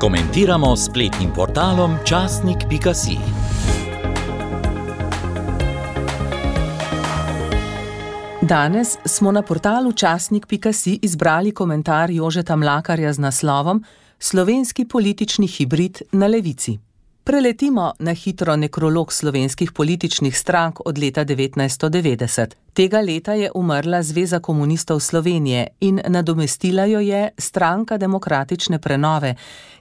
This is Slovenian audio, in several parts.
Komentiramo spletnim portalom časnik.si. Danes smo na portalu časnik.si izbrali komentar Jožeta Mlakarja z naslovom Slovenski politični hibrid na levici. Preletimo na hitro nekrolog slovenskih političnih strank od leta 1990. Tega leta je umrla Zveza komunistov Slovenije in nadomestila jo je stranka demokratične prenove,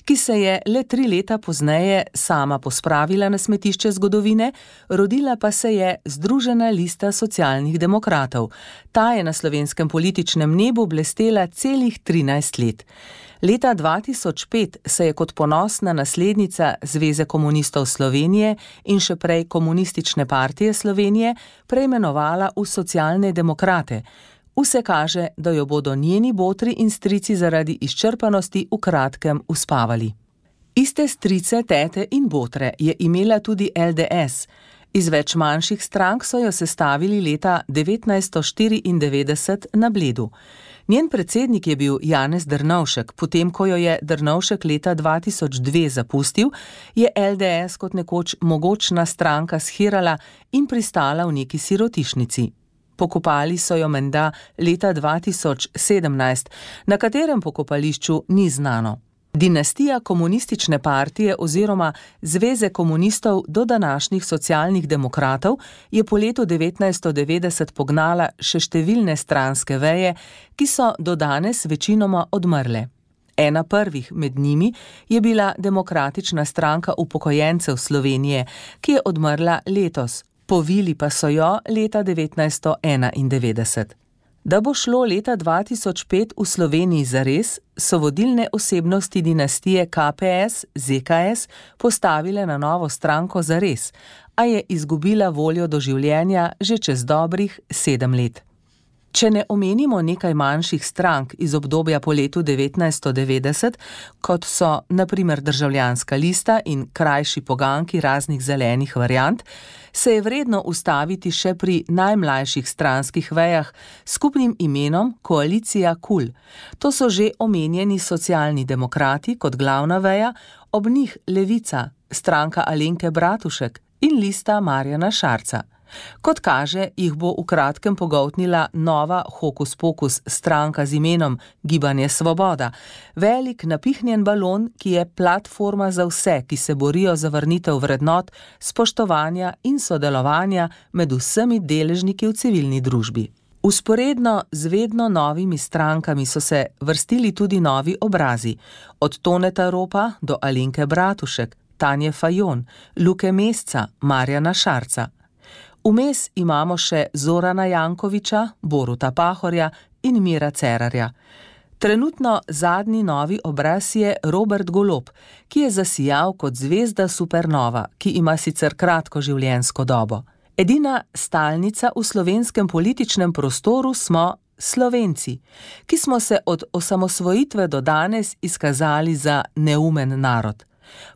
ki se je le tri leta pozneje sama pospravila na smetišče zgodovine, rodila pa se je Združena lista socialnih demokratov. Ta je na slovenskem političnem nebu blestela celih 13 let. Leta 2005 se je kot ponosna naslednica Zveze komunistov Slovenije in še prej Komunistične partije Slovenije preimenovala v socialne demokrate. Vse kaže, da jo bodo njeni botri in strici zaradi izčrpanosti v kratkem uspavali. Iste strice, tete in botre je imela tudi LDS. Iz več manjših strank so jo sestavili leta 1994 na Bledu. Njen predsednik je bil Janez Drnovšek, potem ko jo je Drnovšek leta 2002 zapustil, je LDS kot nekoč mogočna stranka shirala in pristala v neki sirotišnici. Pokopali so jo menda leta 2017, na katerem pokopališču ni znano. Dinastija komunistične partije oziroma Zveze komunistov do današnjih socialnih demokratov je po letu 1990 pognala še številne stranske veje, ki so do danes večinoma odmrle. Ena prvih med njimi je bila Demokratična stranka upokojencev Slovenije, ki je odmrla letos, povili pa so jo leta 1991. Da bo šlo leta 2005 v Sloveniji zares, so vodilne osebnosti dinastije KPS, ZKS postavile na novo stranko zares, a je izgubila voljo do življenja že čez dobrih sedem let. Če ne omenimo nekaj manjših strank iz obdobja po letu 1990, kot so naprimer državljanska lista in krajši poganki raznih zelenih variant, se je vredno ustaviti še pri najmlajših stranskih vejah s skupnim imenom Koalicija KUL. To so že omenjeni socialni demokrati kot glavna veja, ob njih Levica, stranka Alenke Bratušek in lista Marjana Šarca. Kot kaže, jih bo v kratkem pogotnila nova hokus pokus stranka z imenom Gibanje Svoboda, velik napihnjen balon, ki je platforma za vse, ki se borijo za vrnitev vrednot, spoštovanja in sodelovanja med vsemi deležniki v civilni družbi. Usporedno z vedno novimi strankami so se vrstili tudi novi obrazi, od Toneta Ropa do Alinke Bratušek, Tanje Fajon, Luke Mesca, Marjana Šarca. Vmes imamo še Zorana Jankoviča, Boruta Pahorja in Mira Cerarja. Trenutno zadnji novi obraz je Robert Golob, ki je zasijal kot zvezda supernova, ki ima sicer kratko življenjsko dobo. Edina stalnica v slovenskem političnem prostoru smo Slovenci, ki smo se od osamosvojitve do danes izkazali za neumen narod.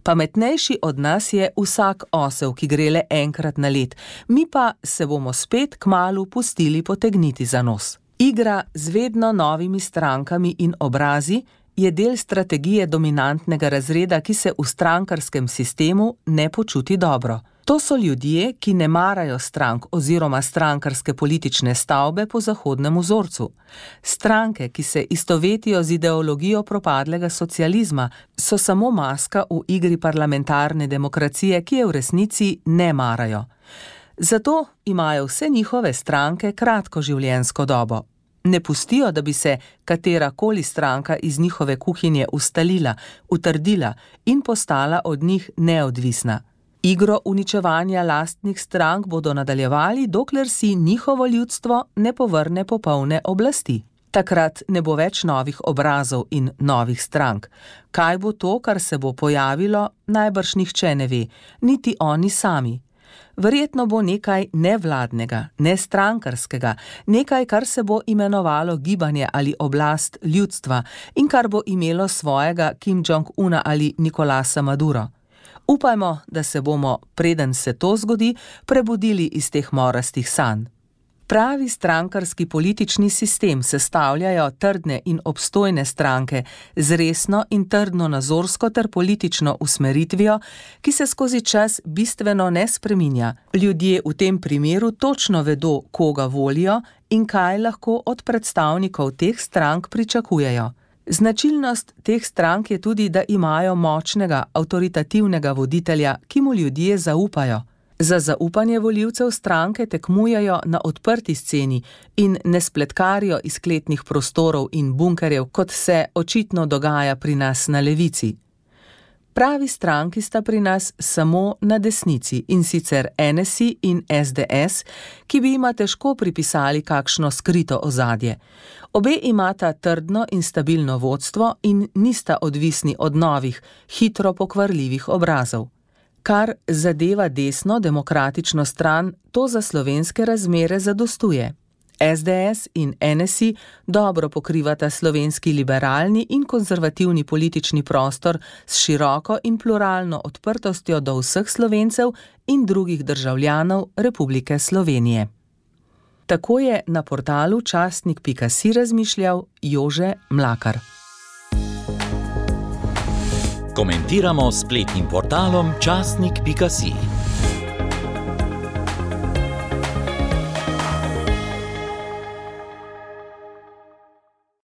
Pametnejši od nas je vsak osel, ki gre le enkrat na let, mi pa se bomo spet k malu pustili potegniti za nos. Igra z vedno novimi strankami in obrazi je del strategije dominantnega razreda, ki se v strankarskem sistemu ne počuti dobro. To so ljudje, ki ne marajo strank oziroma strankarske politične stavbe po zahodnem vzorcu. Stranke, ki se istovetijo z ideologijo propadlega socializma, so samo maska v igri parlamentarne demokracije, ki je v resnici ne marajo. Zato imajo vse njihove stranke kratko življenjsko dobo. Ne pustijo, da bi se katera koli stranka iz njihove kuhinje ustalila, utrdila in postala od njih neodvisna. Igro uničevanja lastnih strank bodo nadaljevali, dokler si njihovo ljudstvo ne povrne popolne oblasti. Takrat ne bo več novih obrazov in novih strank. Kaj bo to, kar se bo pojavilo, najbrž nihče ne ve, niti oni sami. Verjetno bo nekaj nevladnega, nestrankarskega, nekaj, kar se bo imenovalo gibanje ali oblast ljudstva in kar bo imelo svojega Kim Jong-una ali Nikolasa Maduro. Upajmo, da se bomo, preden se to zgodi, prebudili iz teh morastih sanj. Pravi strankarski politični sistem sestavljajo trdne in obstojne stranke z resno in trdno nazorsko ter politično usmeritvijo, ki se skozi čas bistveno ne spreminja. Ljudje v tem primeru točno vedo, koga volijo in kaj lahko od predstavnikov teh strank pričakujejo. Značilnost teh strank je tudi, da imajo močnega, avtoritativnega voditelja, ki mu ljudje zaupajo. Za zaupanje voljivcev stranke tekmujejo na odprti sceni in ne spletkarijo iz kletnih prostorov in bunkerjev, kot se očitno dogaja pri nas na levici. Pravi stranki sta pri nas samo na desnici in sicer NSI in SDS, ki bi jima težko pripisali kakšno skrito ozadje. Obe imata trdno in stabilno vodstvo in nista odvisni od novih, hitro pokvarljivih obrazov. Kar zadeva desno demokratično stran, to za slovenske razmere zadostuje. SDS in NSI dobro pokrivata slovenski liberalni in konzervativni politični prostor s široko in pluralno odprtostjo do vseh slovencev in drugih državljanov Republike Slovenije. Tako je na portalu častnik.si razmišljal Jože Mlakar. Komentiramo spletnim portalom častnik.si.